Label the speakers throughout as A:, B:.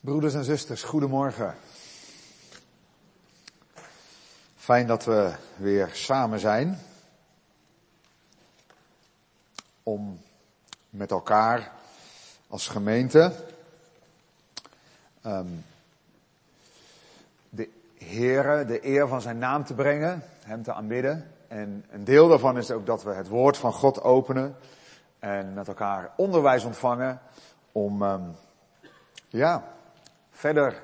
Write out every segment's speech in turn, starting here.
A: Broeders en zusters, goedemorgen. Fijn dat we weer samen zijn. Om met elkaar als gemeente um, de Heere, de eer van zijn naam te brengen, hem te aanbidden. En een deel daarvan is ook dat we het woord van God openen en met elkaar onderwijs ontvangen om um, ja, verder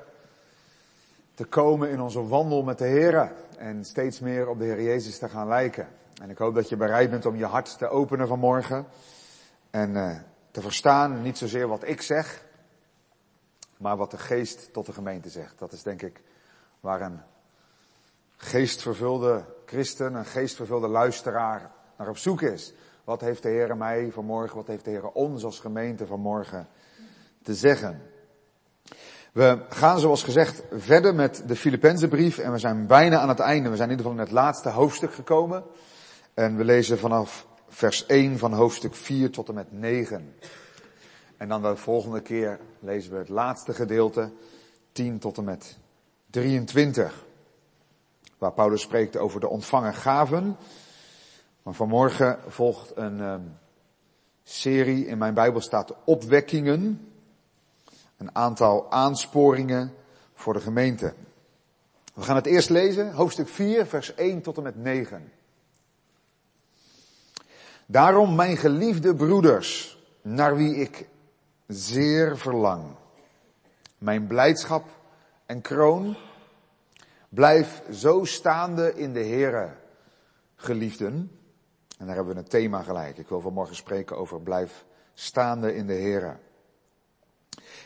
A: te komen in onze wandel met de Heer en steeds meer op de Heer Jezus te gaan lijken. En ik hoop dat je bereid bent om je hart te openen vanmorgen en uh, te verstaan, niet zozeer wat ik zeg, maar wat de geest tot de gemeente zegt. Dat is denk ik waar een geestvervulde christen, een geestvervulde luisteraar naar op zoek is. Wat heeft de Heer mij vanmorgen, wat heeft de Heer ons als gemeente vanmorgen te zeggen? We gaan zoals gezegd verder met de Filippenzenbrief en we zijn bijna aan het einde. We zijn in ieder geval in het laatste hoofdstuk gekomen. En we lezen vanaf vers 1 van hoofdstuk 4 tot en met 9. En dan de volgende keer lezen we het laatste gedeelte, 10 tot en met 23. Waar Paulus spreekt over de ontvangen gaven. Maar vanmorgen volgt een um, serie, in mijn Bijbel staat opwekkingen een aantal aansporingen voor de gemeente. We gaan het eerst lezen, hoofdstuk 4, vers 1 tot en met 9. Daarom, mijn geliefde broeders, naar wie ik zeer verlang, mijn blijdschap en kroon, blijf zo staande in de Here, geliefden. En daar hebben we een thema gelijk. Ik wil vanmorgen spreken over blijf staande in de Here.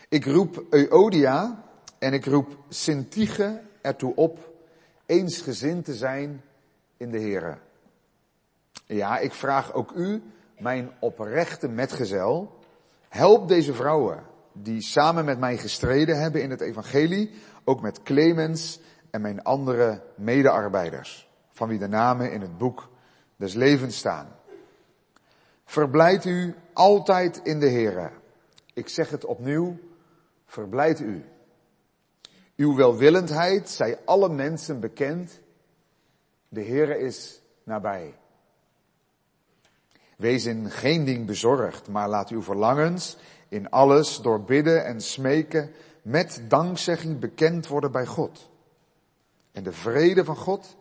A: Ik roep Euodia en ik roep Sintige ertoe op eensgezind te zijn in de Here. Ja, ik vraag ook u, mijn oprechte metgezel, help deze vrouwen die samen met mij gestreden hebben in het evangelie, ook met Clemens en mijn andere medearbeiders, van wie de namen in het boek des levens staan. Verblijd u altijd in de Here. Ik zeg het opnieuw, verblijd u. Uw welwillendheid zij alle mensen bekend. De Heere is nabij. Wees in geen ding bezorgd, maar laat uw verlangens in alles door bidden en smeken met dankzegging bekend worden bij God. En de vrede van God,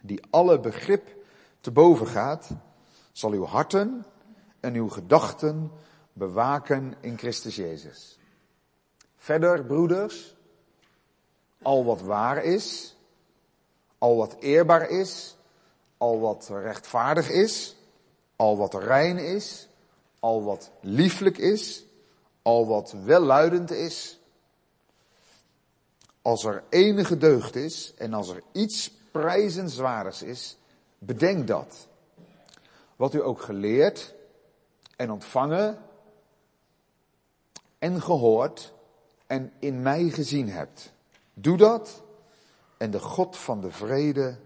A: die alle begrip te boven gaat, zal uw harten en uw gedachten bewaken in Christus Jezus. Verder, broeders, al wat waar is, al wat eerbaar is, al wat rechtvaardig is, al wat rein is, al wat lieflijk is, al wat welluidend is, als er enige deugd is en als er iets prijzenswaardigs is, bedenk dat. Wat u ook geleerd en ontvangen en gehoord en in mij gezien hebt. Doe dat en de God van de vrede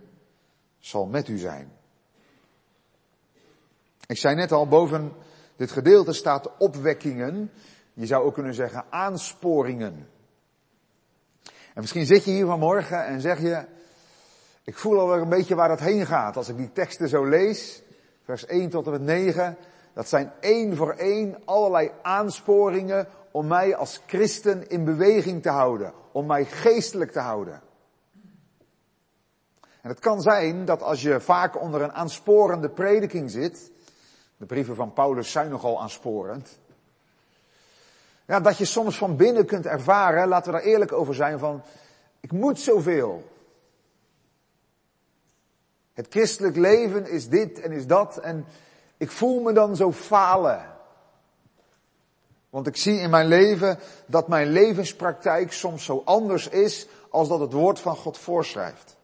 A: zal met u zijn. Ik zei net al, boven dit gedeelte staat opwekkingen. Je zou ook kunnen zeggen aansporingen. En misschien zit je hier vanmorgen en zeg je, ik voel alweer een beetje waar het heen gaat. Als ik die teksten zo lees, vers 1 tot en met 9, dat zijn één voor één allerlei aansporingen om mij als christen in beweging te houden, om mij geestelijk te houden. En het kan zijn dat als je vaak onder een aansporende prediking zit, de brieven van Paulus zijn nogal aansporend, ja, dat je soms van binnen kunt ervaren, laten we daar eerlijk over zijn, van ik moet zoveel. Het christelijk leven is dit en is dat en ik voel me dan zo falen. Want ik zie in mijn leven dat mijn levenspraktijk soms zo anders is als dat het woord van God voorschrijft.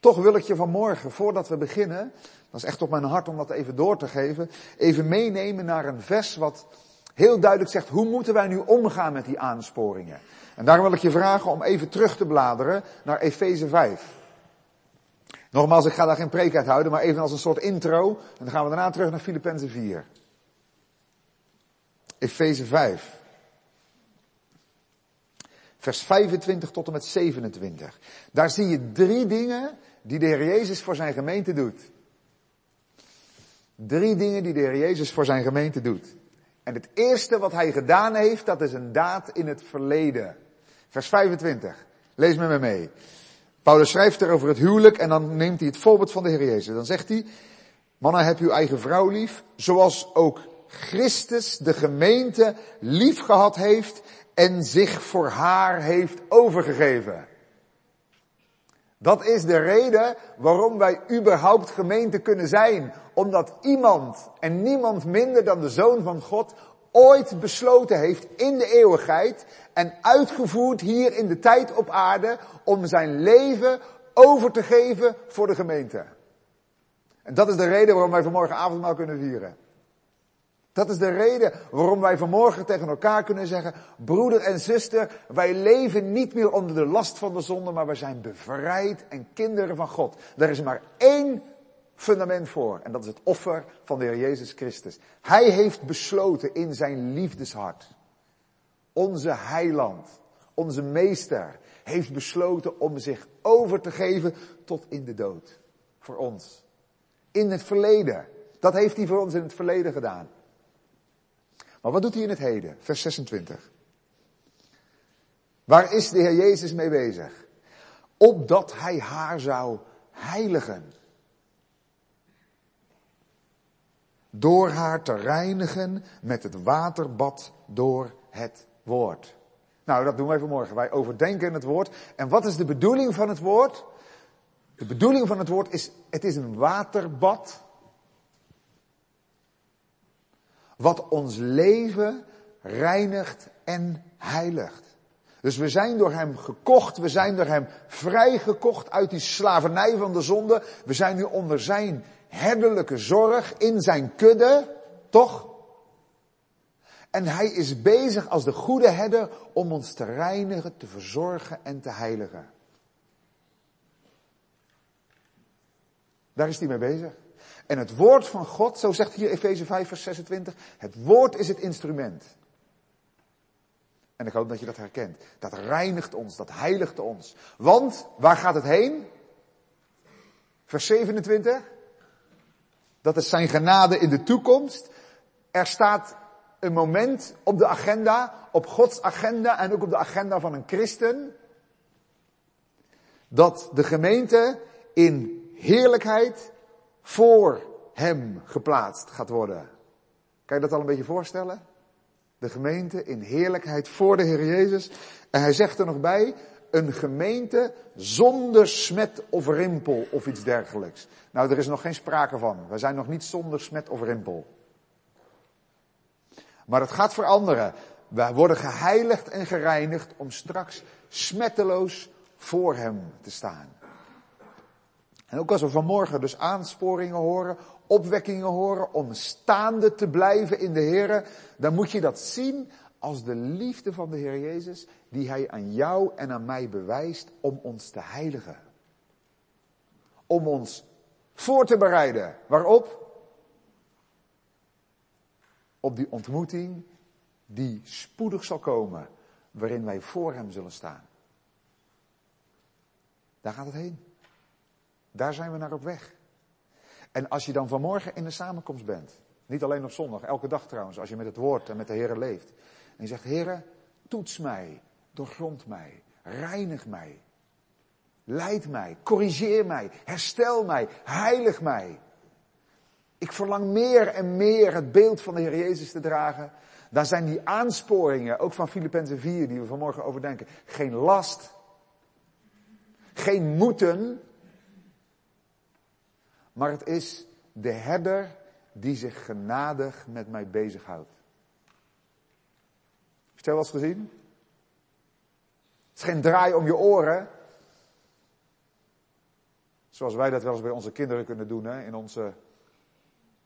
A: Toch wil ik je vanmorgen, voordat we beginnen, dat is echt op mijn hart om dat even door te geven, even meenemen naar een vers wat heel duidelijk zegt, hoe moeten wij nu omgaan met die aansporingen? En daarom wil ik je vragen om even terug te bladeren naar Efeze 5. Nogmaals, ik ga daar geen preek uit houden, maar even als een soort intro. En dan gaan we daarna terug naar Filippenzen 4. Efeze 5. vers 25 tot en met 27. Daar zie je drie dingen die de Heer Jezus voor zijn gemeente doet. Drie dingen die de Heer Jezus voor zijn gemeente doet. En het eerste wat hij gedaan heeft, dat is een daad in het verleden. Vers 25. Lees met me mee. Paulus schrijft er over het huwelijk en dan neemt hij het voorbeeld van de Heer Jezus. Dan zegt hij, mannen heb uw eigen vrouw lief, zoals ook Christus de gemeente lief gehad heeft en zich voor haar heeft overgegeven. Dat is de reden waarom wij überhaupt gemeente kunnen zijn. Omdat iemand en niemand minder dan de Zoon van God ooit besloten heeft in de eeuwigheid en uitgevoerd hier in de tijd op aarde om zijn leven over te geven voor de gemeente. En dat is de reden waarom wij vanmorgen avondmaal kunnen vieren. Dat is de reden waarom wij vanmorgen tegen elkaar kunnen zeggen, broeder en zuster, wij leven niet meer onder de last van de zonde, maar wij zijn bevrijd en kinderen van God. Er is maar één fundament voor en dat is het offer van de Heer Jezus Christus. Hij heeft besloten in zijn liefdeshart, onze heiland, onze meester, heeft besloten om zich over te geven tot in de dood. Voor ons. In het verleden. Dat heeft hij voor ons in het verleden gedaan. Maar wat doet hij in het heden? Vers 26. Waar is de Heer Jezus mee bezig? Opdat hij haar zou heiligen. Door haar te reinigen met het waterbad door het woord. Nou, dat doen wij vanmorgen. Wij overdenken het woord. En wat is de bedoeling van het woord? De bedoeling van het woord is, het is een waterbad wat ons leven reinigt en heiligt. Dus we zijn door hem gekocht, we zijn door hem vrijgekocht uit die slavernij van de zonde. We zijn nu onder zijn herderlijke zorg in zijn kudde, toch? En hij is bezig als de goede herder om ons te reinigen, te verzorgen en te heiligen. Daar is hij mee bezig. En het woord van God, zo zegt hier Efeze 5 vers 26, het woord is het instrument. En ik hoop dat je dat herkent. Dat reinigt ons, dat heiligt ons. Want, waar gaat het heen? Vers 27. Dat is zijn genade in de toekomst. Er staat een moment op de agenda, op Gods agenda en ook op de agenda van een christen. Dat de gemeente in heerlijkheid voor hem geplaatst gaat worden. Kan je dat al een beetje voorstellen? De gemeente in heerlijkheid voor de Heer Jezus. En hij zegt er nog bij, een gemeente zonder smet of rimpel of iets dergelijks. Nou, er is nog geen sprake van. We zijn nog niet zonder smet of rimpel. Maar het gaat veranderen. We worden geheiligd en gereinigd om straks smetteloos voor Hem te staan. En ook als we vanmorgen dus aansporingen horen, opwekkingen horen om staande te blijven in de Heer, dan moet je dat zien als de liefde van de Heer Jezus die Hij aan jou en aan mij bewijst om ons te heiligen. Om ons voor te bereiden. Waarop? Op die ontmoeting die spoedig zal komen, waarin wij voor Hem zullen staan. Daar gaat het heen. Daar zijn we naar op weg. En als je dan vanmorgen in de samenkomst bent, niet alleen op zondag, elke dag trouwens, als je met het woord en met de Heer leeft. En je zegt, Heer, toets mij, doorgrond mij, reinig mij, leid mij, corrigeer mij, herstel mij, heilig mij. Ik verlang meer en meer het beeld van de Heer Jezus te dragen. Daar zijn die aansporingen, ook van Filippenzen 4, die we vanmorgen overdenken, geen last, geen moeten, maar het is de herder die zich genadig met mij bezighoudt. Heb je wel eens gezien? Het is geen draai om je oren. Zoals wij dat wel eens bij onze kinderen kunnen doen, hè, in onze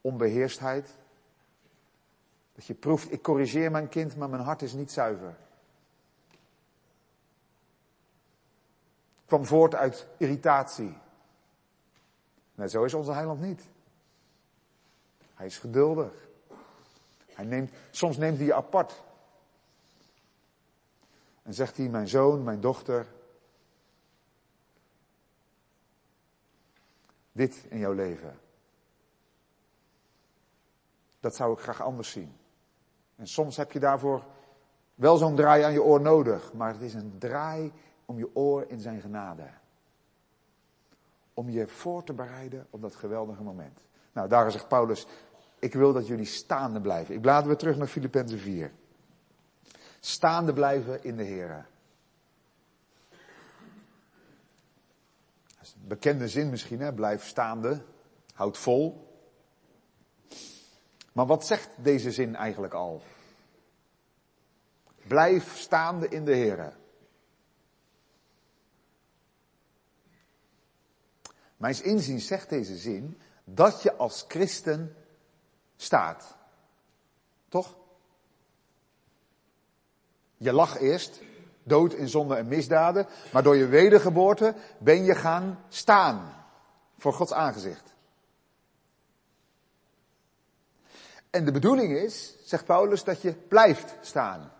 A: onbeheerstheid. Dat je proeft, ik corrigeer mijn kind, maar mijn hart is niet zuiver. Het kwam voort uit irritatie. Nee, zo is onze heiland niet. Hij is geduldig. Hij neemt, soms neemt hij je apart. En zegt hij, mijn zoon, mijn dochter, dit in jouw leven. Dat zou ik graag anders zien. En soms heb je daarvoor wel zo'n draai aan je oor nodig, maar het is een draai om je oor in zijn genade. Om je voor te bereiden op dat geweldige moment. Nou, daar zegt Paulus, ik wil dat jullie staande blijven. Ik blader weer terug naar Filippenzen 4. Staande blijven in de Heer. Bekende zin misschien, hè? blijf staande, houd vol. Maar wat zegt deze zin eigenlijk al? Blijf staande in de Heer. Mijns inziens zegt deze zin dat je als christen staat. Toch? Je lag eerst, dood in zonde en misdaden, maar door je wedergeboorte ben je gaan staan voor Gods aangezicht. En de bedoeling is, zegt Paulus, dat je blijft staan.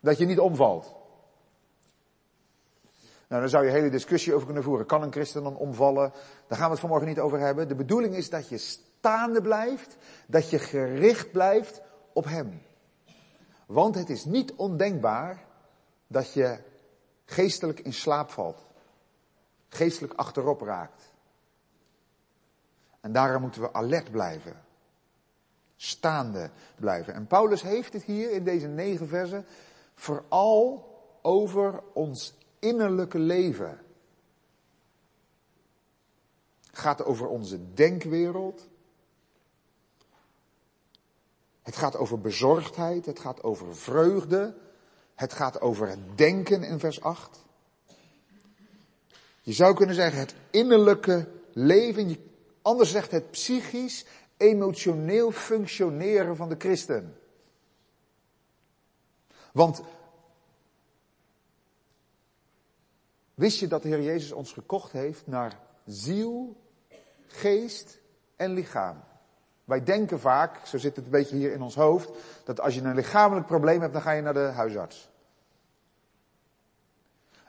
A: Dat je niet omvalt. Nou, daar zou je hele discussie over kunnen voeren. Kan een christen dan omvallen? Daar gaan we het vanmorgen niet over hebben. De bedoeling is dat je staande blijft, dat je gericht blijft op Hem. Want het is niet ondenkbaar dat je geestelijk in slaap valt. Geestelijk achterop raakt. En daarom moeten we alert blijven. Staande blijven. En Paulus heeft het hier in deze negen versen vooral over ons innerlijke leven. Gaat over onze denkwereld. Het gaat over bezorgdheid, het gaat over vreugde, het gaat over het denken in vers 8. Je zou kunnen zeggen het innerlijke leven, anders zegt het psychisch, emotioneel functioneren van de christen. Want wist je dat de Heer Jezus ons gekocht heeft naar ziel, geest en lichaam? Wij denken vaak, zo zit het een beetje hier in ons hoofd, dat als je een lichamelijk probleem hebt, dan ga je naar de huisarts.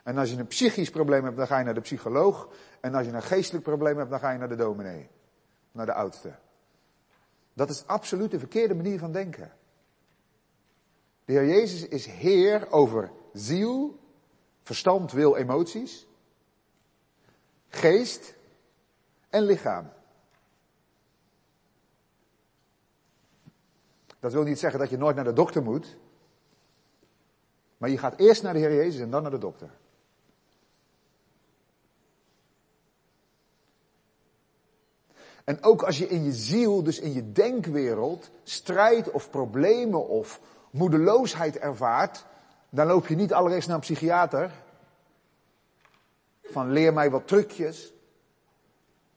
A: En als je een psychisch probleem hebt, dan ga je naar de psycholoog. En als je een geestelijk probleem hebt, dan ga je naar de dominee. Naar de oudste. Dat is absoluut de verkeerde manier van denken. De Heer Jezus is Heer over ziel, verstand, wil, emoties, geest en lichaam. Dat wil niet zeggen dat je nooit naar de dokter moet. Maar je gaat eerst naar de Heer Jezus en dan naar de dokter. En ook als je in je ziel, dus in je denkwereld, strijd of problemen of moedeloosheid ervaart, dan loop je niet allereerst naar een psychiater. Van leer mij wat trucjes.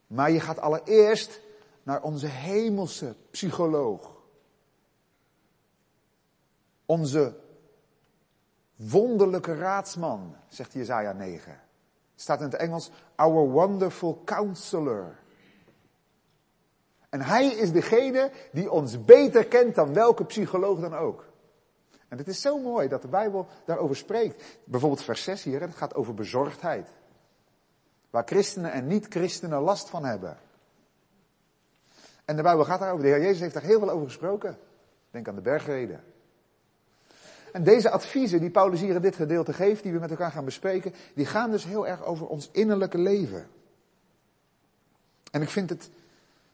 A: Maar je gaat allereerst naar onze hemelse psycholoog. Onze wonderlijke raadsman, zegt Jezaja 9. Staat in het Engels, our wonderful counselor. En hij is degene die ons beter kent dan welke psycholoog dan ook. En het is zo mooi dat de Bijbel daarover spreekt. Bijvoorbeeld vers 6 hier, het gaat over bezorgdheid. Waar christenen en niet-christenen last van hebben. En de Bijbel gaat daarover. De Heer Jezus heeft daar heel veel over gesproken. Denk aan de bergreden. En deze adviezen die Paulus hier in dit gedeelte geeft, die we met elkaar gaan bespreken, die gaan dus heel erg over ons innerlijke leven. En ik vind het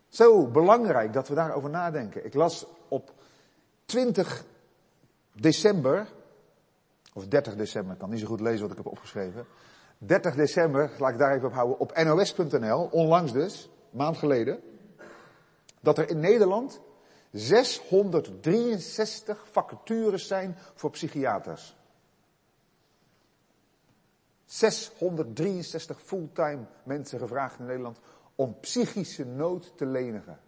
A: zo belangrijk dat we daarover nadenken. Ik las op 20 december, of 30 december, ik kan niet zo goed lezen wat ik heb opgeschreven. 30 december, laat ik daar even op houden, op nos.nl, onlangs dus, maand geleden, dat er in Nederland 663 vacatures zijn voor psychiaters. 663 fulltime mensen gevraagd in Nederland om psychische nood te lenigen.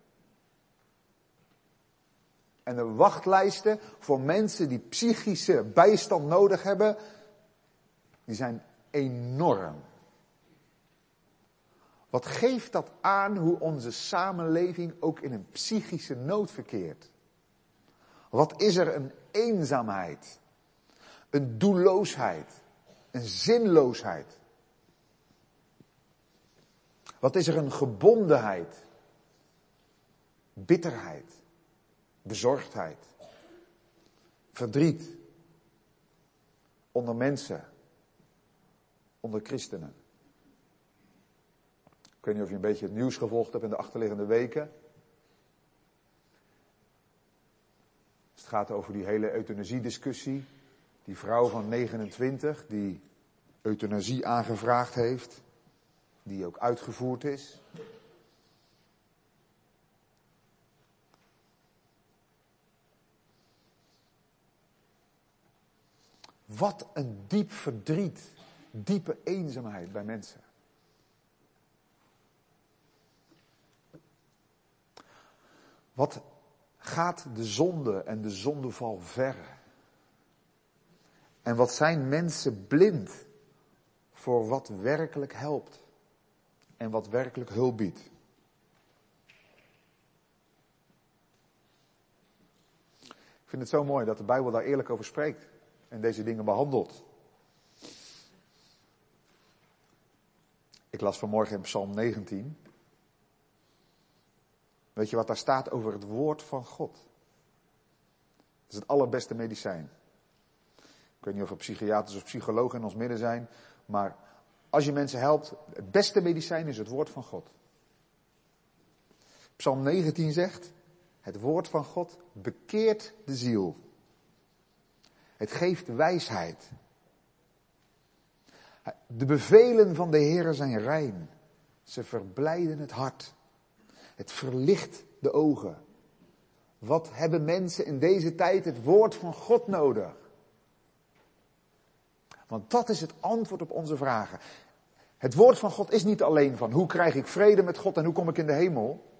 A: En de wachtlijsten voor mensen die psychische bijstand nodig hebben, die zijn enorm. Wat geeft dat aan hoe onze samenleving ook in een psychische nood verkeert? Wat is er een eenzaamheid? Een doelloosheid. Een zinloosheid. Wat is er een gebondenheid? Bitterheid. Bezorgdheid. Verdriet. Onder mensen. Onder christenen. Ik weet niet of je een beetje het nieuws gevolgd hebt in de achterliggende weken. Het gaat over die hele euthanasiediscussie. Die vrouw van 29 die euthanasie aangevraagd heeft die ook uitgevoerd is. Wat een diep verdriet, diepe eenzaamheid bij mensen. Wat gaat de zonde en de zondeval verre? En wat zijn mensen blind voor wat werkelijk helpt? en wat werkelijk hulp biedt. Ik vind het zo mooi dat de Bijbel daar eerlijk over spreekt en deze dingen behandelt. Ik las vanmorgen in Psalm 19. Weet je wat daar staat over het woord van God? Dat is het allerbeste medicijn. Ik weet niet of er psychiaters of psychologen in ons midden zijn, maar als je mensen helpt, het beste medicijn is het woord van God. Psalm 19 zegt, het woord van God bekeert de ziel. Het geeft wijsheid. De bevelen van de Heer zijn rein. Ze verblijden het hart. Het verlicht de ogen. Wat hebben mensen in deze tijd het woord van God nodig? Want dat is het antwoord op onze vragen. Het woord van God is niet alleen van hoe krijg ik vrede met God en hoe kom ik in de hemel.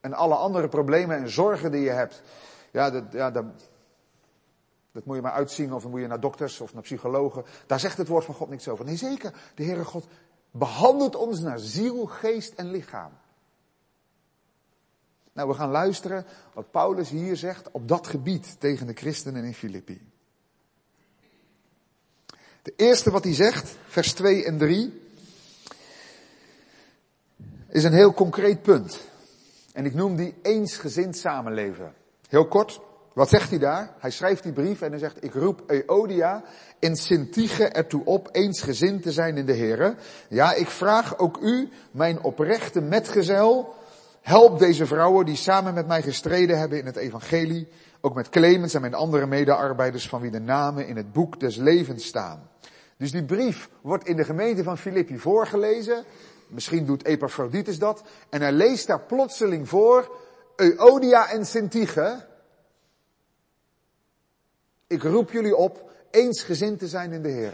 A: En alle andere problemen en zorgen die je hebt, ja, dat, ja, dat, dat moet je maar uitzien of dan moet je naar dokters of naar psychologen. Daar zegt het woord van God niks over. Nee, zeker. De Heere God behandelt ons naar ziel, geest en lichaam. Nou, we gaan luisteren wat Paulus hier zegt op dat gebied tegen de christenen in Filippi. De eerste wat hij zegt, vers 2 en 3, is een heel concreet punt. En ik noem die eensgezind samenleven. Heel kort, wat zegt hij daar? Hij schrijft die brief en hij zegt, ik roep Eodia en Sintige ertoe op eensgezind te zijn in de Here. Ja, ik vraag ook u, mijn oprechte metgezel, help deze vrouwen die samen met mij gestreden hebben in het evangelie, ook met Clemens en mijn andere medearbeiders van wie de namen in het boek des levens staan. Dus die brief wordt in de gemeente van Filippi voorgelezen. Misschien doet Epaphroditus dat. En hij leest daar plotseling voor, Euodia en Sintige. Ik roep jullie op eensgezind te zijn in de Heer.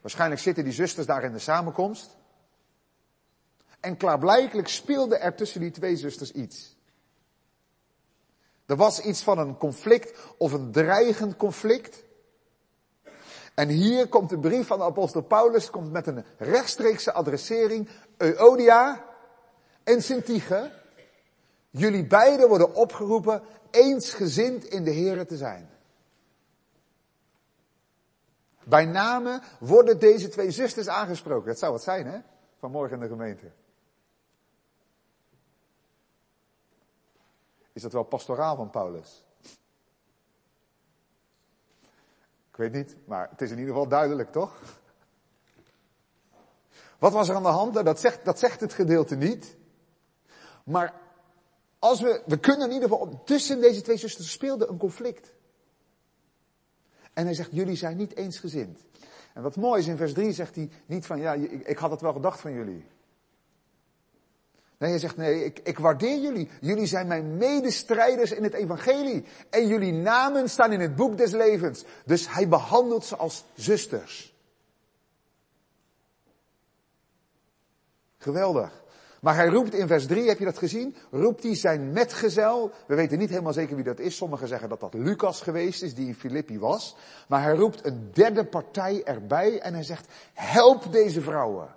A: Waarschijnlijk zitten die zusters daar in de samenkomst. En klaarblijkelijk speelde er tussen die twee zusters iets. Er was iets van een conflict of een dreigend conflict. En hier komt de brief van de apostel Paulus komt met een rechtstreekse adressering. Euodia en Sintige. Jullie beiden worden opgeroepen eensgezind in de Here te zijn. Bij name worden deze twee zusters aangesproken. Dat zou wat zijn, hè? Vanmorgen in de gemeente. Is dat wel pastoraal van Paulus? Ik weet niet, maar het is in ieder geval duidelijk, toch? Wat was er aan de hand? Dat zegt, dat zegt het gedeelte niet. Maar als we, we kunnen in ieder geval, tussen deze twee zusters speelde een conflict. En hij zegt, jullie zijn niet eensgezind. En wat mooi is, in vers 3 zegt hij niet van, ja, ik, ik had het wel gedacht van jullie. Nee, hij zegt, nee, ik, ik waardeer jullie. Jullie zijn mijn medestrijders in het evangelie. En jullie namen staan in het boek des levens. Dus hij behandelt ze als zusters. Geweldig. Maar hij roept in vers 3, heb je dat gezien? Roept hij zijn metgezel. We weten niet helemaal zeker wie dat is. Sommigen zeggen dat dat Lucas geweest is, die in Filippi was. Maar hij roept een derde partij erbij en hij zegt, help deze vrouwen.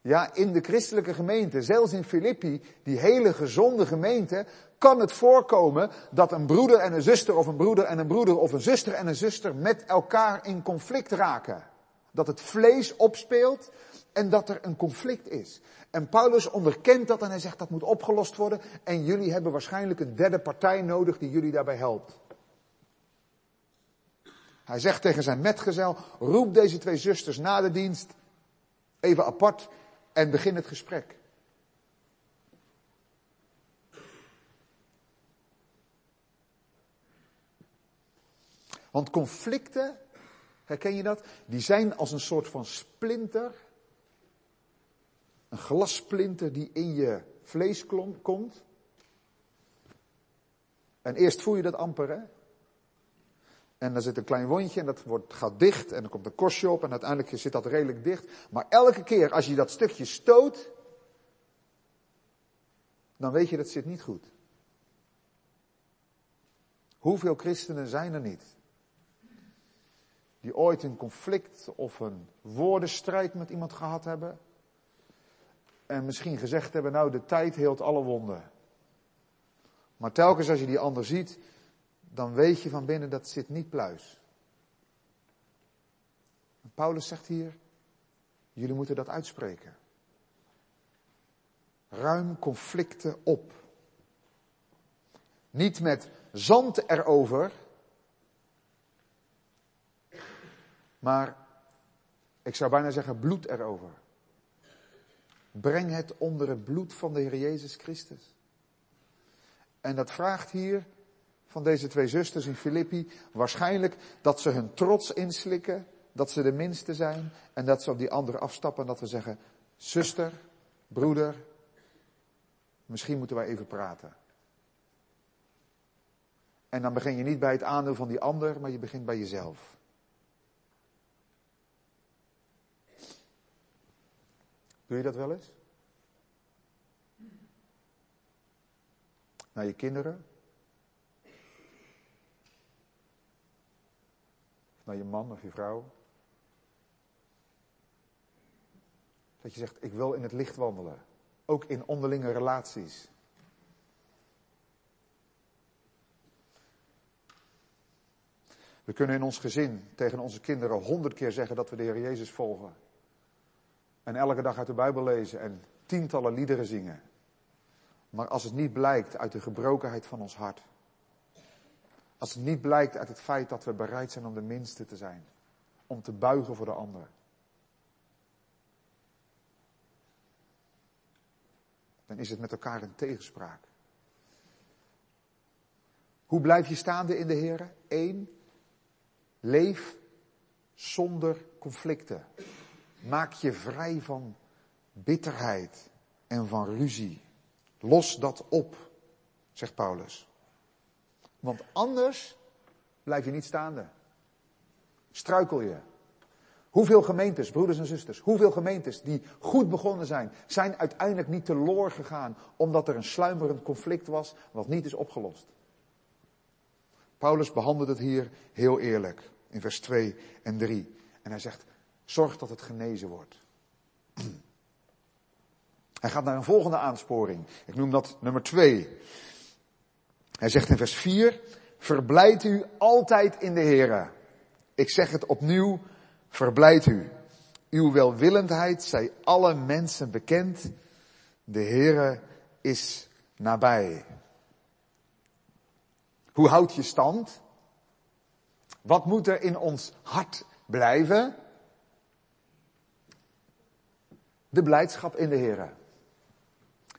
A: Ja, in de christelijke gemeente, zelfs in Filippi, die hele gezonde gemeente, kan het voorkomen dat een broeder en een zuster of een broeder en een broeder of een zuster en een zuster met elkaar in conflict raken. Dat het vlees opspeelt en dat er een conflict is. En Paulus onderkent dat en hij zegt dat moet opgelost worden en jullie hebben waarschijnlijk een derde partij nodig die jullie daarbij helpt. Hij zegt tegen zijn metgezel, roep deze twee zusters na de dienst even apart en begin het gesprek. Want conflicten, herken je dat? Die zijn als een soort van splinter. Een glassplinter die in je vlees komt. En eerst voel je dat amper, hè? En dan zit een klein wondje en dat wordt, gaat dicht en dan komt een kostje op en uiteindelijk zit dat redelijk dicht. Maar elke keer als je dat stukje stoot, dan weet je dat zit niet goed. Hoeveel christenen zijn er niet? Die ooit een conflict of een woordenstrijd met iemand gehad hebben. En misschien gezegd hebben, nou de tijd heelt alle wonden. Maar telkens als je die ander ziet, dan weet je van binnen dat zit niet pluis. Paulus zegt hier, jullie moeten dat uitspreken. Ruim conflicten op. Niet met zand erover, maar ik zou bijna zeggen bloed erover. Breng het onder het bloed van de Heer Jezus Christus. En dat vraagt hier van deze twee zusters in Filippi waarschijnlijk dat ze hun trots inslikken, dat ze de minste zijn en dat ze op die andere afstappen en dat we zeggen, zuster, broeder, misschien moeten wij even praten. En dan begin je niet bij het aandeel van die ander, maar je begint bij jezelf. Doe je dat wel eens? Naar je kinderen? naar je man of je vrouw. Dat je zegt, ik wil in het licht wandelen. Ook in onderlinge relaties. We kunnen in ons gezin tegen onze kinderen honderd keer zeggen dat we de Heer Jezus volgen. En elke dag uit de Bijbel lezen en tientallen liederen zingen. Maar als het niet blijkt uit de gebrokenheid van ons hart, als het niet blijkt uit het feit dat we bereid zijn om de minste te zijn. Om te buigen voor de ander. Dan is het met elkaar een tegenspraak. Hoe blijf je staande in de Heer? Eén, leef zonder conflicten. Maak je vrij van bitterheid en van ruzie. Los dat op, zegt Paulus. Want anders blijf je niet staande. Struikel je. Hoeveel gemeentes, broeders en zusters, hoeveel gemeentes die goed begonnen zijn, zijn uiteindelijk niet teloor gegaan omdat er een sluimerend conflict was wat niet is opgelost. Paulus behandelt het hier heel eerlijk in vers 2 en 3. En hij zegt, zorg dat het genezen wordt. Hij gaat naar een volgende aansporing. Ik noem dat nummer 2. Hij zegt in vers 4, verblijd u altijd in de Heere. Ik zeg het opnieuw, verblijd u. Uw welwillendheid zij alle mensen bekend. De Heere is nabij. Hoe houd je stand? Wat moet er in ons hart blijven? De blijdschap in de Heere.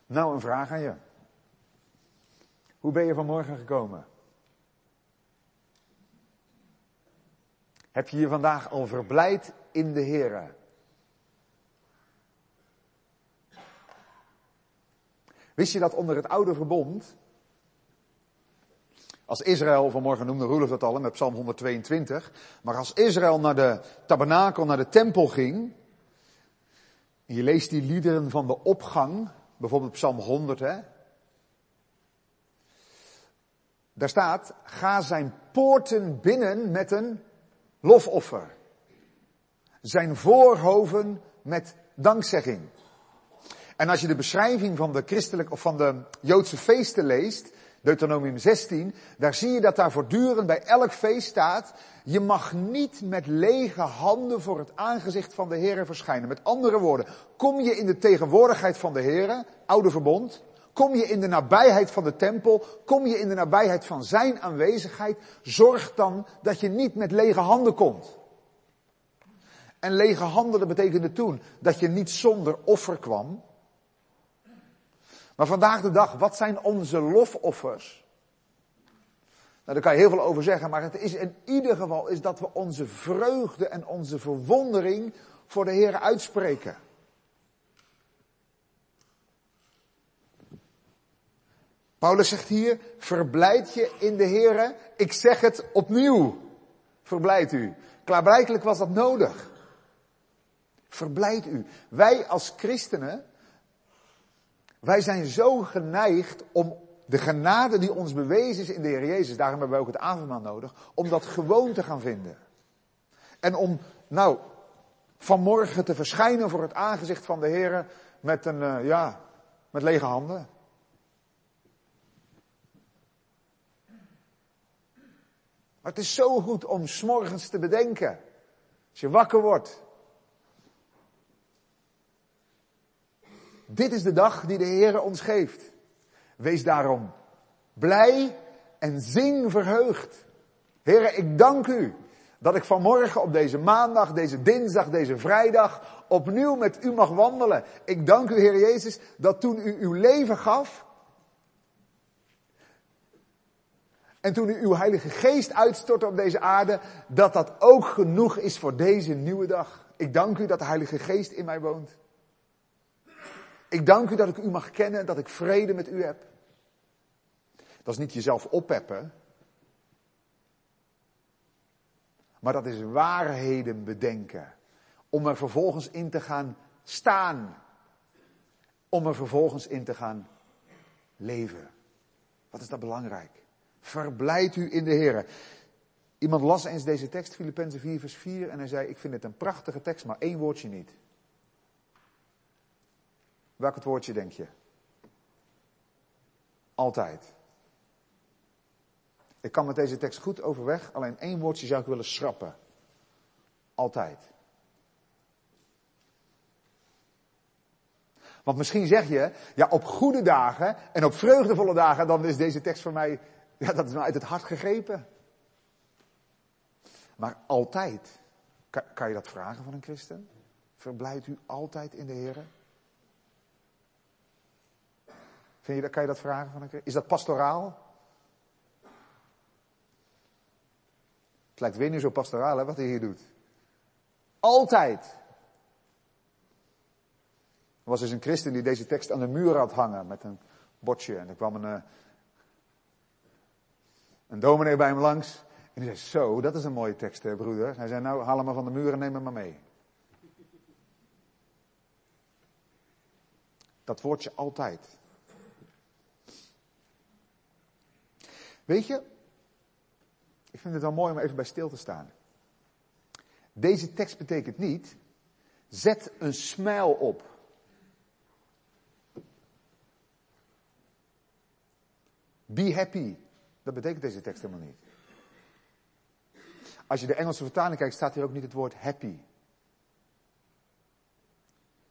A: Nou, een vraag aan je. Hoe ben je vanmorgen gekomen? Heb je je vandaag al verblijd in de Heer? Wist je dat onder het oude verbond, als Israël, vanmorgen noemde Roelof dat al met Psalm 122, maar als Israël naar de tabernakel, naar de tempel ging, je leest die liederen van de opgang, bijvoorbeeld Psalm 100, hè, daar staat, ga zijn poorten binnen met een lofoffer. Zijn voorhoven met dankzegging. En als je de beschrijving van de christelijke of van de Joodse feesten leest, Deuteronomium 16, daar zie je dat daar voortdurend bij elk feest staat, je mag niet met lege handen voor het aangezicht van de Heer verschijnen. Met andere woorden, kom je in de tegenwoordigheid van de Heer, oude verbond, kom je in de nabijheid van de tempel, kom je in de nabijheid van zijn aanwezigheid, zorg dan dat je niet met lege handen komt. En lege handen, betekende toen dat je niet zonder offer kwam, maar vandaag de dag, wat zijn onze lofoffers? Nou, daar kan je heel veel over zeggen, maar het is in ieder geval is dat we onze vreugde en onze verwondering voor de Heer uitspreken. Paulus zegt hier, verblijd je in de Heer. Ik zeg het opnieuw. Verblijd u. Klaarblijkelijk was dat nodig. Verblijd u. Wij als christenen, wij zijn zo geneigd om de genade die ons bewezen is in de Heer Jezus, daarom hebben we ook het avondmaal nodig, om dat gewoon te gaan vinden. En om, nou, vanmorgen te verschijnen voor het aangezicht van de Heer met een, uh, ja, met lege handen. Maar het is zo goed om s'morgens te bedenken. Als je wakker wordt. Dit is de dag die de Heer ons geeft. Wees daarom blij en zing verheugd. Heren, ik dank u dat ik vanmorgen op deze maandag, deze dinsdag, deze vrijdag opnieuw met u mag wandelen. Ik dank u, Heer Jezus, dat toen u uw leven gaf, En toen u uw Heilige Geest uitstortte op deze aarde, dat dat ook genoeg is voor deze nieuwe dag. Ik dank u dat de Heilige Geest in mij woont. Ik dank u dat ik u mag kennen en dat ik vrede met u heb. Dat is niet jezelf oppeppen. Maar dat is waarheden bedenken. Om er vervolgens in te gaan staan. Om er vervolgens in te gaan leven. Wat is dat belangrijk? Verblijd u in de Heer. Iemand las eens deze tekst, Filippenzen 4 vers 4, en hij zei, ik vind het een prachtige tekst, maar één woordje niet. Welk het woordje denk je? Altijd. Ik kan met deze tekst goed overweg, alleen één woordje zou ik willen schrappen. Altijd. Want misschien zeg je, ja, op goede dagen en op vreugdevolle dagen, dan is deze tekst voor mij ja, dat is nou uit het hart gegrepen. Maar altijd, kan, je dat vragen van een christen? Verblijft u altijd in de Heer? Vind je kan je dat vragen van een? Is dat pastoraal? Het lijkt weer niet zo pastoraal hè, wat hij hier doet. Altijd. Er was dus een christen die deze tekst aan de muur had hangen met een bordje. En er kwam een, eh, een dominee bij hem langs. En die zei, zo, dat is een mooie tekst, hè, broeder. Hij zei, nou, haal hem maar van de muur en neem hem maar mee. Dat woordje altijd. Weet je, ik vind het wel mooi om even bij stil te staan. Deze tekst betekent niet, zet een smile op. Be happy. Dat betekent deze tekst helemaal niet. Als je de Engelse vertaling kijkt, staat hier ook niet het woord happy.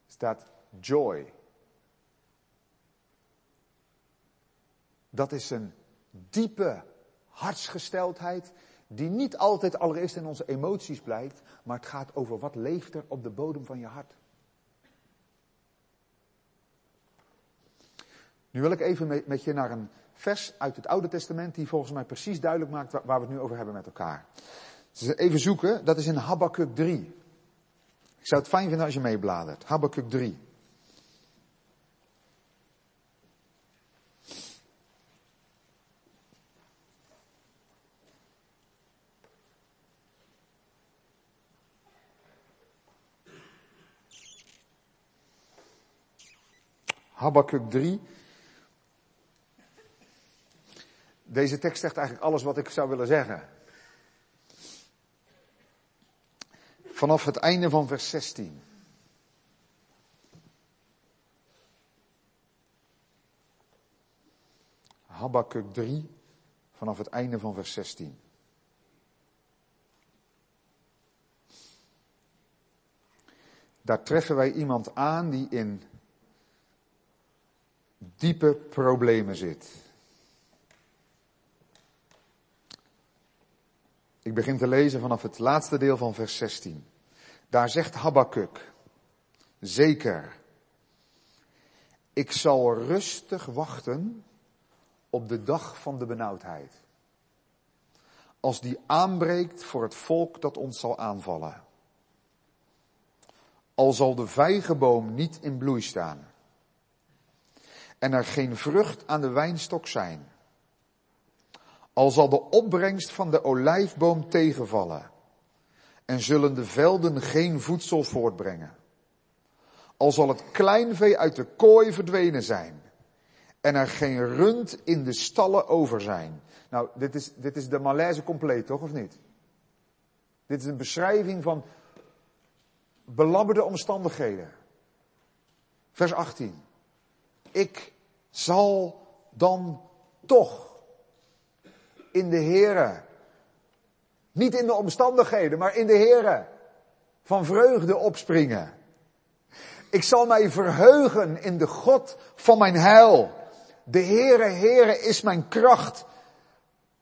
A: Er staat joy. Dat is een diepe hartsgesteldheid die niet altijd allereerst in onze emoties blijkt, maar het gaat over wat leeft er op de bodem van je hart. Nu wil ik even met je naar een vers uit het Oude Testament die volgens mij precies duidelijk maakt waar we het nu over hebben met elkaar. Dus even zoeken, dat is in Habakkuk 3. Ik zou het fijn vinden als je meebladert. Habakkuk 3. Habakkuk 3, Deze tekst zegt eigenlijk alles wat ik zou willen zeggen. Vanaf het einde van vers 16. Habakkuk 3 vanaf het einde van vers 16. Daar treffen wij iemand aan die in diepe problemen zit. Ik begin te lezen vanaf het laatste deel van vers 16. Daar zegt Habakkuk, zeker, ik zal rustig wachten op de dag van de benauwdheid. Als die aanbreekt voor het volk dat ons zal aanvallen. Al zal de vijgenboom niet in bloei staan. En er geen vrucht aan de wijnstok zijn. Al zal de opbrengst van de olijfboom tegenvallen. En zullen de velden geen voedsel voortbrengen. Al zal het kleinvee uit de kooi verdwenen zijn. En er geen rund in de stallen over zijn. Nou, dit is, dit is de malaise compleet, toch of niet? Dit is een beschrijving van belabberde omstandigheden. Vers 18. Ik zal dan toch in de Here, niet in de omstandigheden, maar in de Here, van vreugde opspringen. Ik zal mij verheugen in de God van mijn heil. De Heere, Heere is mijn kracht.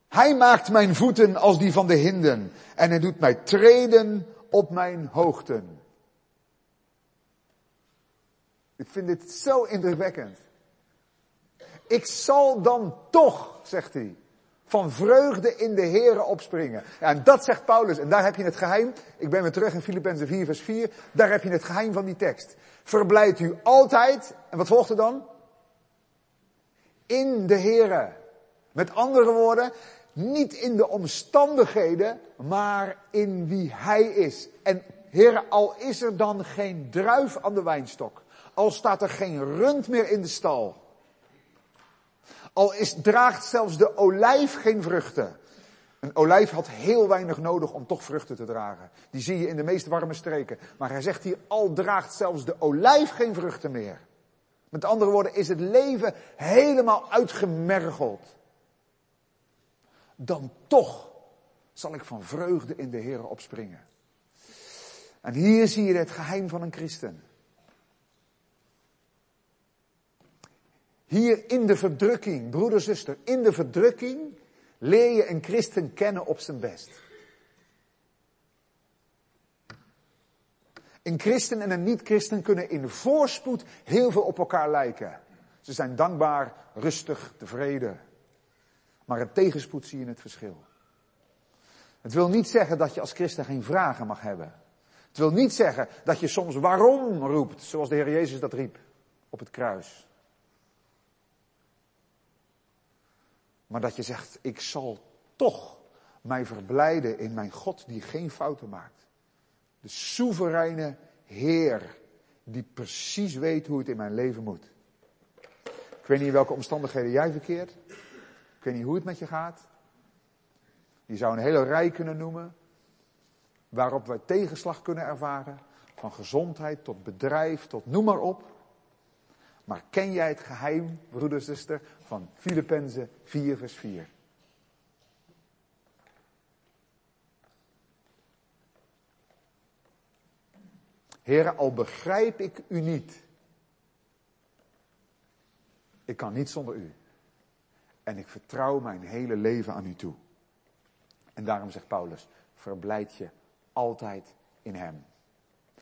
A: Hij maakt mijn voeten als die van de hinden en hij doet mij treden op mijn hoogten. Ik vind dit zo indrukwekkend. Ik zal dan toch, zegt hij, van vreugde in de Here opspringen. Ja, en dat zegt Paulus. En daar heb je het geheim. Ik ben weer terug in Filippenzen 4 vers 4. Daar heb je het geheim van die tekst. Verblijft u altijd. En wat volgt er dan? In de Here. Met andere woorden, niet in de omstandigheden, maar in wie Hij is. En Heere, al is er dan geen druif aan de wijnstok. Al staat er geen rund meer in de stal. Al is, draagt zelfs de olijf geen vruchten. Een olijf had heel weinig nodig om toch vruchten te dragen. Die zie je in de meest warme streken. Maar hij zegt hier, al draagt zelfs de olijf geen vruchten meer. Met andere woorden, is het leven helemaal uitgemergeld. Dan toch zal ik van vreugde in de Heer opspringen. En hier zie je het geheim van een christen. Hier in de verdrukking, broeder, zuster, in de verdrukking leer je een christen kennen op zijn best. Een christen en een niet-christen kunnen in voorspoed heel veel op elkaar lijken. Ze zijn dankbaar, rustig, tevreden. Maar in tegenspoed zie je het verschil. Het wil niet zeggen dat je als christen geen vragen mag hebben. Het wil niet zeggen dat je soms waarom roept, zoals de Heer Jezus dat riep op het kruis. Maar dat je zegt, ik zal toch mij verblijden in mijn God die geen fouten maakt. De soevereine Heer die precies weet hoe het in mijn leven moet. Ik weet niet in welke omstandigheden jij verkeert. Ik weet niet hoe het met je gaat. Je zou een hele rij kunnen noemen waarop wij tegenslag kunnen ervaren. Van gezondheid tot bedrijf tot noem maar op. Maar ken jij het geheim, broeder zuster, van Filippenzen 4 vers 4? Heren, al begrijp ik u niet. Ik kan niet zonder u. En ik vertrouw mijn hele leven aan u toe. En daarom zegt Paulus, verblijd je altijd in hem.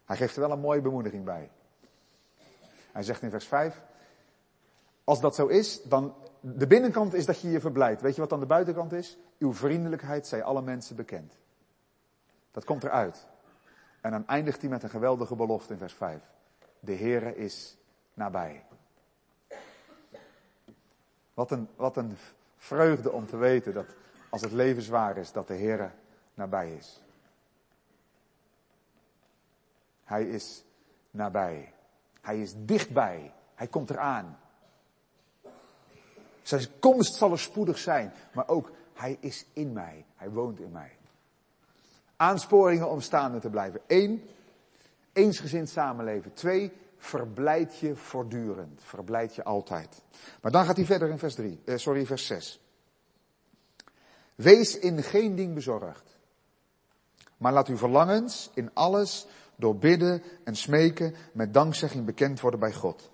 A: Hij geeft er wel een mooie bemoediging bij. Hij zegt in vers 5, als dat zo is, dan de binnenkant is dat je je verblijdt. Weet je wat dan de buitenkant is? Uw vriendelijkheid zij alle mensen bekend. Dat komt eruit. En dan eindigt hij met een geweldige belofte in vers 5. De Heere is nabij. Wat een, wat een vreugde om te weten dat als het leven zwaar is, dat de Heere nabij is. Hij is nabij. Hij is dichtbij. Hij komt eraan. Zijn komst zal er spoedig zijn, maar ook hij is in mij. Hij woont in mij. Aansporingen om staande te blijven. Eén, eensgezind samenleven. Twee, verblijd je voortdurend. Verblijd je altijd. Maar dan gaat hij verder in vers 3, eh, sorry, vers 6. Wees in geen ding bezorgd. Maar laat uw verlangens in alles door bidden en smeken met dankzegging bekend worden bij God.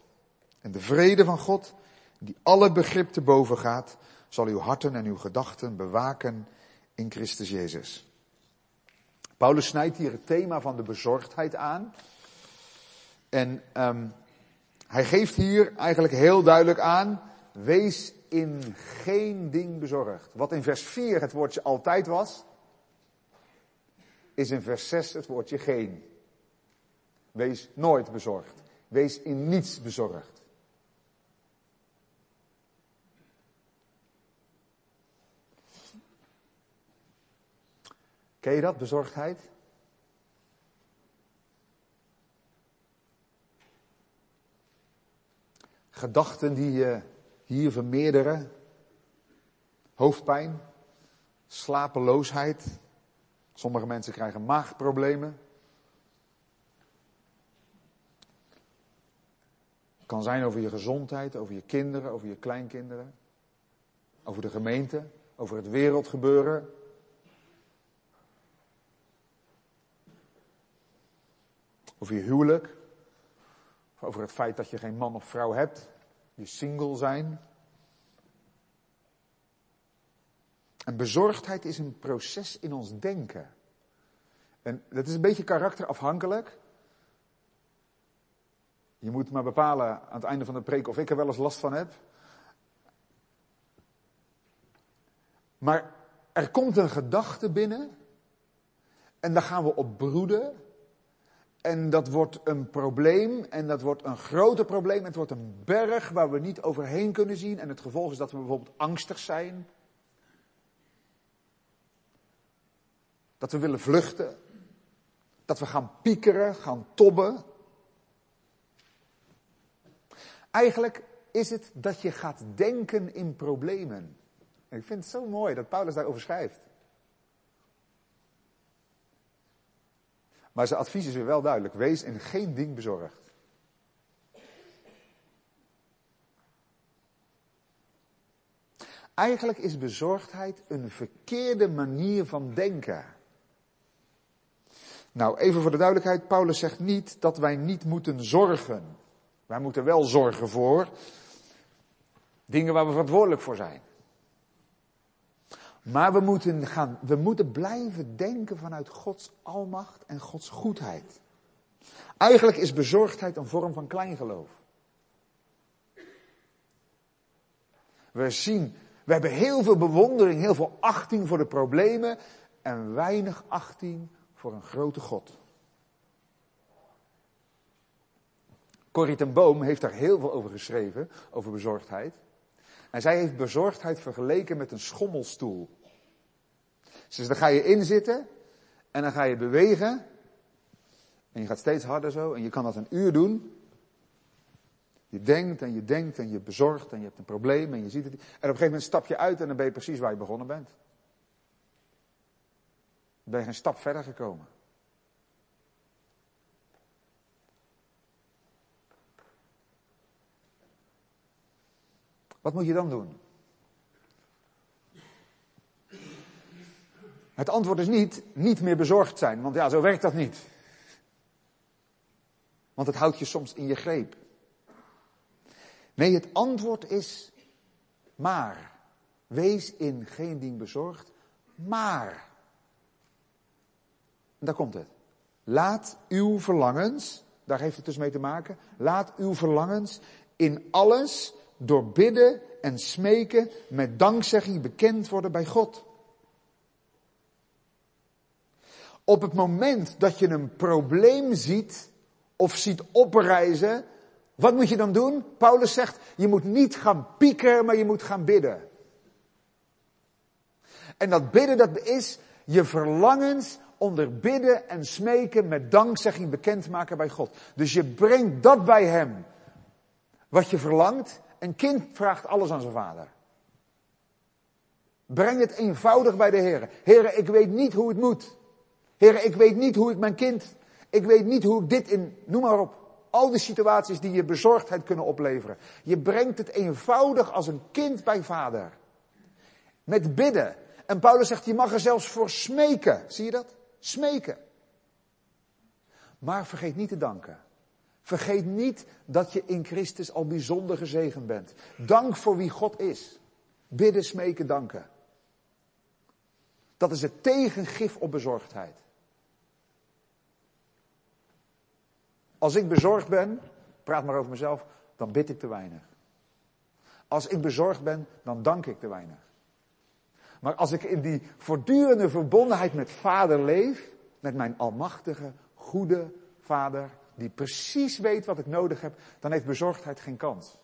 A: En de vrede van God, die alle begrip te boven gaat, zal uw harten en uw gedachten bewaken in Christus Jezus. Paulus snijdt hier het thema van de bezorgdheid aan. En um, hij geeft hier eigenlijk heel duidelijk aan, wees in geen ding bezorgd. Wat in vers 4 het woordje altijd was, is in vers 6 het woordje geen. Wees nooit bezorgd. Wees in niets bezorgd. Ken je dat, bezorgdheid? Gedachten die je hier vermeerderen. Hoofdpijn, slapeloosheid. Sommige mensen krijgen maagproblemen. Het kan zijn over je gezondheid, over je kinderen, over je kleinkinderen. Over de gemeente, over het wereldgebeuren. Over je huwelijk. Over het feit dat je geen man of vrouw hebt. Je single zijn. En bezorgdheid is een proces in ons denken. En dat is een beetje karakterafhankelijk. Je moet maar bepalen aan het einde van de preek of ik er wel eens last van heb. Maar er komt een gedachte binnen. En daar gaan we op broeden. En dat wordt een probleem. En dat wordt een groter probleem. Het wordt een berg waar we niet overheen kunnen zien. En het gevolg is dat we bijvoorbeeld angstig zijn. Dat we willen vluchten. Dat we gaan piekeren, gaan tobben. Eigenlijk is het dat je gaat denken in problemen. En ik vind het zo mooi dat Paulus daarover schrijft. Maar zijn advies is weer wel duidelijk. Wees in geen ding bezorgd. Eigenlijk is bezorgdheid een verkeerde manier van denken. Nou, even voor de duidelijkheid. Paulus zegt niet dat wij niet moeten zorgen. Wij moeten wel zorgen voor dingen waar we verantwoordelijk voor zijn. Maar we moeten, gaan, we moeten blijven denken vanuit Gods almacht en Gods goedheid. Eigenlijk is bezorgdheid een vorm van kleingeloof. We zien, we hebben heel veel bewondering, heel veel achting voor de problemen en weinig achting voor een grote God. Corrie ten Boom heeft daar heel veel over geschreven, over bezorgdheid. En zij heeft bezorgdheid vergeleken met een schommelstoel. Dus dan ga je inzitten en dan ga je bewegen. En je gaat steeds harder zo en je kan dat een uur doen. Je denkt en je denkt en je bezorgt en je hebt een probleem en je ziet het. En op een gegeven moment stap je uit en dan ben je precies waar je begonnen bent. Dan ben je geen stap verder gekomen. Wat moet je dan doen? Het antwoord is niet, niet meer bezorgd zijn, want ja, zo werkt dat niet. Want het houdt je soms in je greep. Nee, het antwoord is maar. Wees in geen ding bezorgd, maar. daar komt het. Laat uw verlangens, daar heeft het dus mee te maken, laat uw verlangens in alles door bidden en smeken met dankzegging bekend worden bij God. Op het moment dat je een probleem ziet of ziet oprijzen, wat moet je dan doen? Paulus zegt, je moet niet gaan pieken, maar je moet gaan bidden. En dat bidden, dat is je verlangens onder bidden en smeken met dankzegging bekendmaken bij God. Dus je brengt dat bij hem, wat je verlangt. Een kind vraagt alles aan zijn vader. Breng het eenvoudig bij de Heer. Heer, ik weet niet hoe het moet. Heer, ik weet niet hoe ik mijn kind, ik weet niet hoe ik dit in, noem maar op, Al die situaties die je bezorgdheid kunnen opleveren. Je brengt het eenvoudig als een kind bij vader. Met bidden. En Paulus zegt, je mag er zelfs voor smeken. Zie je dat? Smeken. Maar vergeet niet te danken. Vergeet niet dat je in Christus al bijzonder gezegend bent. Dank voor wie God is. Bidden, smeken, danken. Dat is het tegengif op bezorgdheid. Als ik bezorgd ben, praat maar over mezelf, dan bid ik te weinig. Als ik bezorgd ben, dan dank ik te weinig. Maar als ik in die voortdurende verbondenheid met Vader leef, met mijn almachtige, goede Vader, die precies weet wat ik nodig heb, dan heeft bezorgdheid geen kans.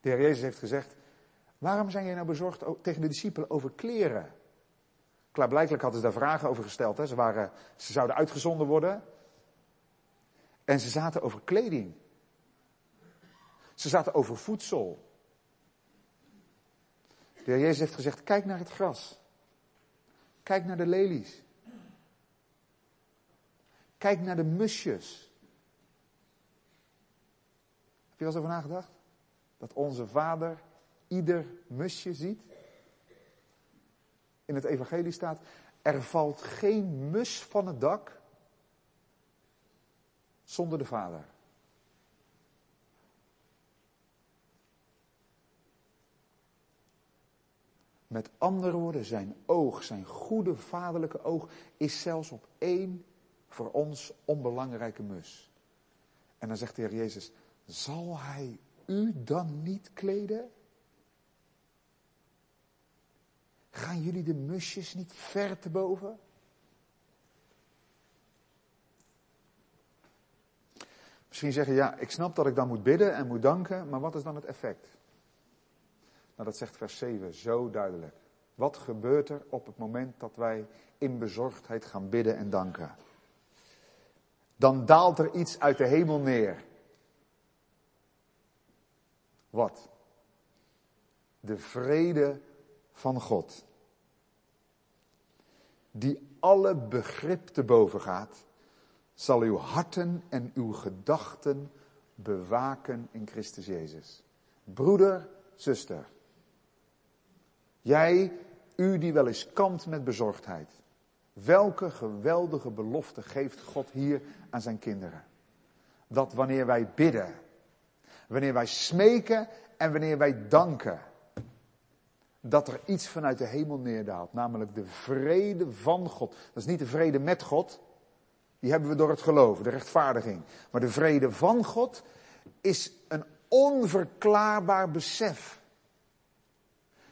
A: De Heer Jezus heeft gezegd, waarom zijn jij nou bezorgd tegen de discipelen over kleren? Klaarblijkelijk hadden ze daar vragen over gesteld. Hè. Ze, waren, ze zouden uitgezonden worden. En ze zaten over kleding. Ze zaten over voedsel. De Heer Jezus heeft gezegd, kijk naar het gras. Kijk naar de lelies. Kijk naar de musjes. Heb je wel eens over nagedacht? Dat onze vader ieder musje ziet? In het evangelie staat, er valt geen mus van het dak zonder de vader. Met andere woorden, zijn oog, zijn goede vaderlijke oog, is zelfs op één voor ons onbelangrijke mus. En dan zegt de Heer Jezus, zal hij u dan niet kleden? Gaan jullie de musjes niet ver te boven? Misschien zeggen, ja, ik snap dat ik dan moet bidden en moet danken, maar wat is dan het effect? Nou, dat zegt vers 7 zo duidelijk. Wat gebeurt er op het moment dat wij in bezorgdheid gaan bidden en danken? Dan daalt er iets uit de hemel neer. Wat? De vrede van God. Die alle begrip te boven gaat, zal uw harten en uw gedachten bewaken in Christus Jezus. Broeder, zuster. Jij, u die wel eens kampt met bezorgdheid. Welke geweldige belofte geeft God hier aan zijn kinderen? Dat wanneer wij bidden, wanneer wij smeken en wanneer wij danken, dat er iets vanuit de hemel neerdaalt, namelijk de vrede van God. Dat is niet de vrede met God, die hebben we door het geloven, de rechtvaardiging. Maar de vrede van God is een onverklaarbaar besef.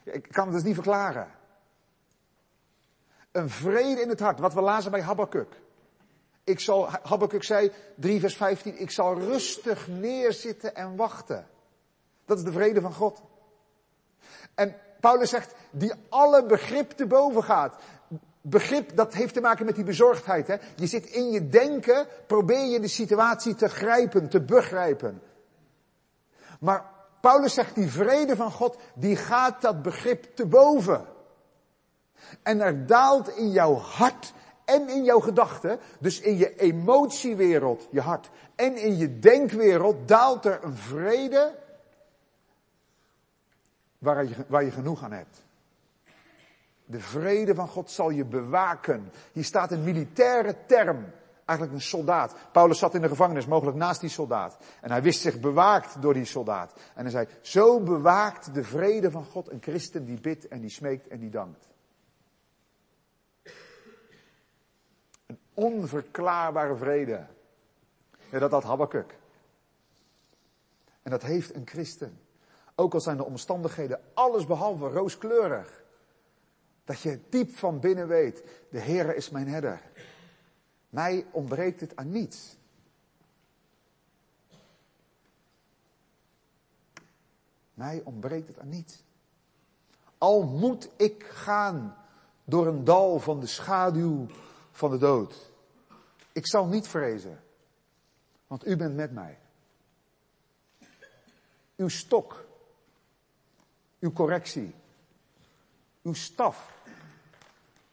A: Ik kan het dus niet verklaren. Een vrede in het hart, wat we lazen bij Habakkuk. Ik zal, Habakkuk zei, 3 vers 15, ik zal rustig neerzitten en wachten. Dat is de vrede van God. En Paulus zegt, die alle begrip te boven gaat. Begrip, dat heeft te maken met die bezorgdheid. Hè? Je zit in je denken, probeer je de situatie te grijpen, te begrijpen. Maar Paulus zegt, die vrede van God, die gaat dat begrip te boven. En er daalt in jouw hart en in jouw gedachten, dus in je emotiewereld, je hart, en in je denkwereld, daalt er een vrede waar je, waar je genoeg aan hebt. De vrede van God zal je bewaken. Hier staat een militaire term. Eigenlijk een soldaat. Paulus zat in de gevangenis, mogelijk naast die soldaat. En hij wist zich bewaakt door die soldaat. En hij zei, zo bewaakt de vrede van God een christen die bidt en die smeekt en die dankt. Een onverklaarbare vrede. Ja, dat had Habakkuk. En dat heeft een christen. Ook al zijn de omstandigheden alles behalve rooskleurig. Dat je diep van binnen weet, de Heere is mijn herder. Mij ontbreekt het aan niets. Mij ontbreekt het aan niets. Al moet ik gaan door een dal van de schaduw van de dood. Ik zal niet vrezen, want u bent met mij. Uw stok uw correctie, uw staf,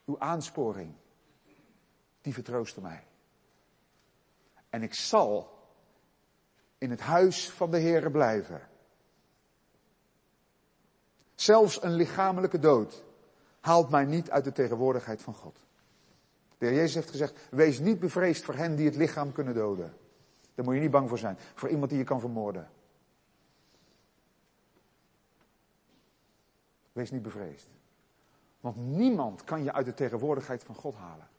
A: uw aansporing, die vertroosten mij. En ik zal in het huis van de Heere blijven. Zelfs een lichamelijke dood haalt mij niet uit de tegenwoordigheid van God. De heer Jezus heeft gezegd, wees niet bevreesd voor hen die het lichaam kunnen doden. Daar moet je niet bang voor zijn. Voor iemand die je kan vermoorden. Wees niet bevreesd. Want niemand kan je uit de tegenwoordigheid van God halen.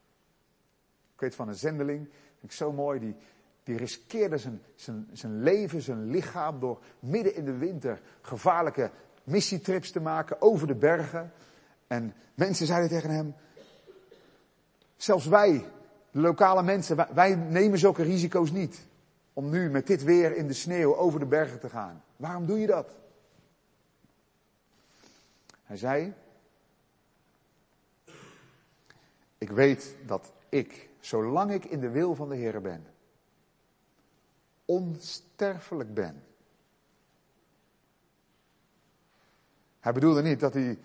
A: Van een zendeling, vind ik zo mooi, die, die riskeerde zijn, zijn, zijn leven, zijn lichaam door midden in de winter gevaarlijke missietrips te maken over de bergen. En mensen zeiden tegen hem, zelfs wij, de lokale mensen, wij, wij nemen zulke risico's niet. Om nu met dit weer in de sneeuw over de bergen te gaan. Waarom doe je dat? Hij zei, ik weet dat ik, zolang ik in de wil van de Heer ben, onsterfelijk ben. Hij bedoelde niet dat hij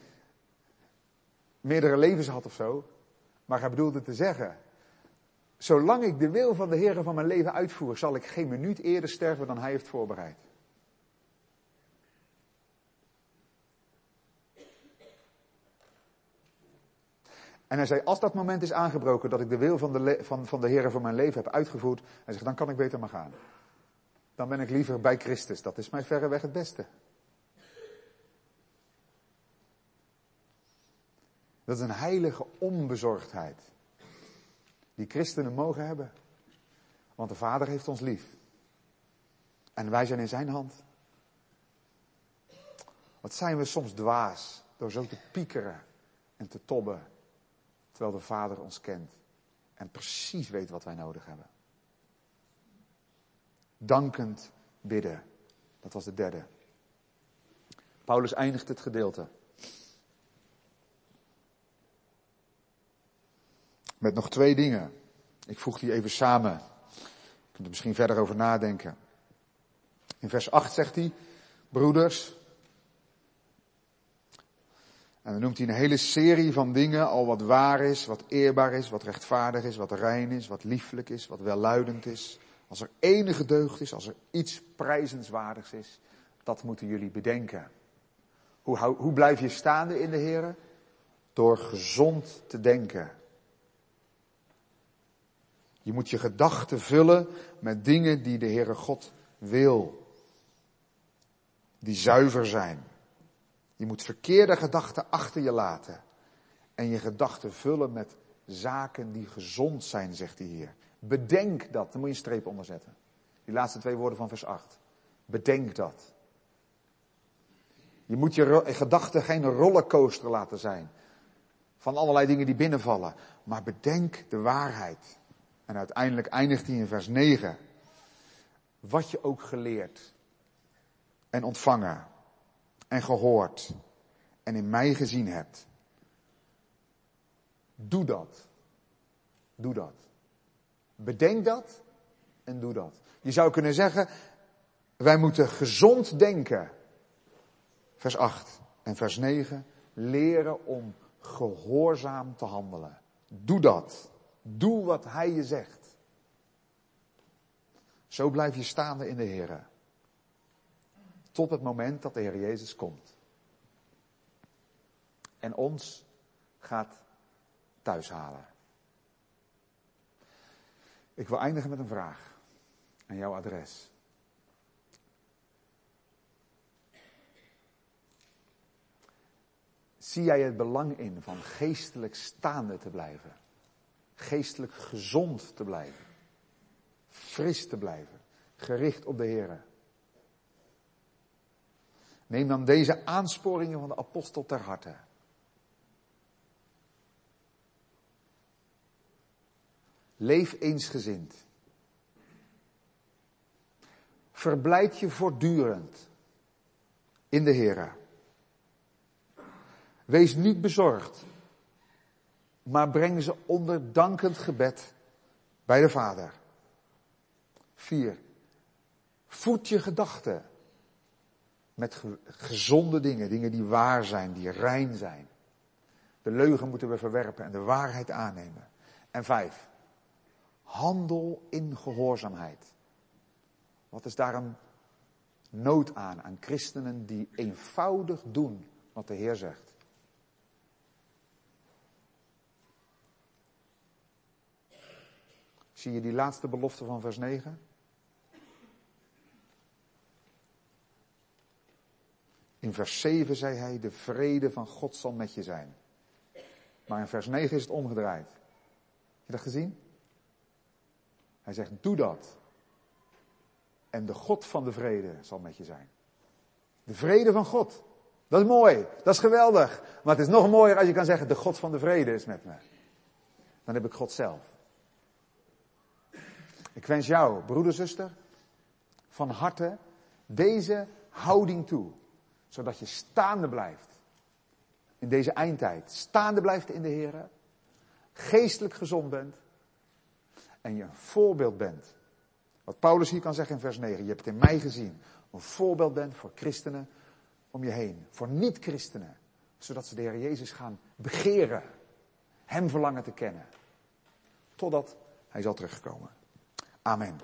A: meerdere levens had of zo, maar hij bedoelde te zeggen, zolang ik de wil van de Heer van mijn leven uitvoer, zal ik geen minuut eerder sterven dan hij heeft voorbereid. En hij zei, als dat moment is aangebroken dat ik de wil van de, van, van de Heer van mijn leven heb uitgevoerd, hij zegt, dan kan ik beter maar gaan. Dan ben ik liever bij Christus. Dat is mij verreweg het beste. Dat is een heilige onbezorgdheid. Die christenen mogen hebben. Want de Vader heeft ons lief. En wij zijn in zijn hand. Wat zijn we soms dwaas door zo te piekeren en te tobben. Terwijl de Vader ons kent. En precies weet wat wij nodig hebben. Dankend bidden. Dat was de derde. Paulus eindigt het gedeelte. Met nog twee dingen. Ik voeg die even samen. Je kunt er misschien verder over nadenken. In vers 8 zegt hij, broeders. En dan noemt hij een hele serie van dingen, al wat waar is, wat eerbaar is, wat rechtvaardig is, wat rein is, wat lieflijk is, wat welluidend is. Als er enige deugd is, als er iets prijzenswaardigs is, dat moeten jullie bedenken. Hoe, hoe blijf je staande in de Heer? Door gezond te denken. Je moet je gedachten vullen met dingen die de Heere God wil. Die zuiver zijn. Je moet verkeerde gedachten achter je laten. En je gedachten vullen met zaken die gezond zijn, zegt hij hier. Bedenk dat. Dan moet je een streep onder zetten. Die laatste twee woorden van vers 8. Bedenk dat. Je moet je gedachten geen rollercoaster laten zijn. Van allerlei dingen die binnenvallen. Maar bedenk de waarheid. En uiteindelijk eindigt hij in vers 9. Wat je ook geleerd en ontvangen en gehoord en in mij gezien hebt. Doe dat. Doe dat. Bedenk dat en doe dat. Je zou kunnen zeggen, wij moeten gezond denken. Vers 8 en vers 9. Leren om gehoorzaam te handelen. Doe dat. Doe wat hij je zegt. Zo blijf je staande in de Heer. Tot het moment dat de Heer Jezus komt. En ons gaat thuishalen. Ik wil eindigen met een vraag aan jouw adres. Zie jij het belang in van geestelijk staande te blijven? geestelijk gezond te blijven. Fris te blijven. Gericht op de Heer. Neem dan deze aansporingen van de apostel ter harte. Leef eensgezind. Verblijd je voortdurend in de Heer. Wees niet bezorgd maar breng ze onder dankend gebed bij de Vader. Vier. Voed je gedachten met gezonde dingen, dingen die waar zijn, die rein zijn. De leugen moeten we verwerpen en de waarheid aannemen. En vijf. Handel in gehoorzaamheid. Wat is daar een nood aan, aan christenen die eenvoudig doen wat de Heer zegt? Zie je die laatste belofte van vers 9? In vers 7 zei hij, de vrede van God zal met je zijn. Maar in vers 9 is het omgedraaid. Heb je dat gezien? Hij zegt, doe dat. En de God van de vrede zal met je zijn. De vrede van God. Dat is mooi. Dat is geweldig. Maar het is nog mooier als je kan zeggen, de God van de vrede is met me. Dan heb ik God zelf. Ik wens jou, broeder, zuster, van harte deze houding toe. Zodat je staande blijft. In deze eindtijd. Staande blijft in de Heer. Geestelijk gezond bent. En je een voorbeeld bent. Wat Paulus hier kan zeggen in vers 9. Je hebt het in mij gezien. Een voorbeeld bent voor christenen om je heen. Voor niet-christenen. Zodat ze de Heer Jezus gaan begeren. Hem verlangen te kennen. Totdat hij zal terugkomen. Amen.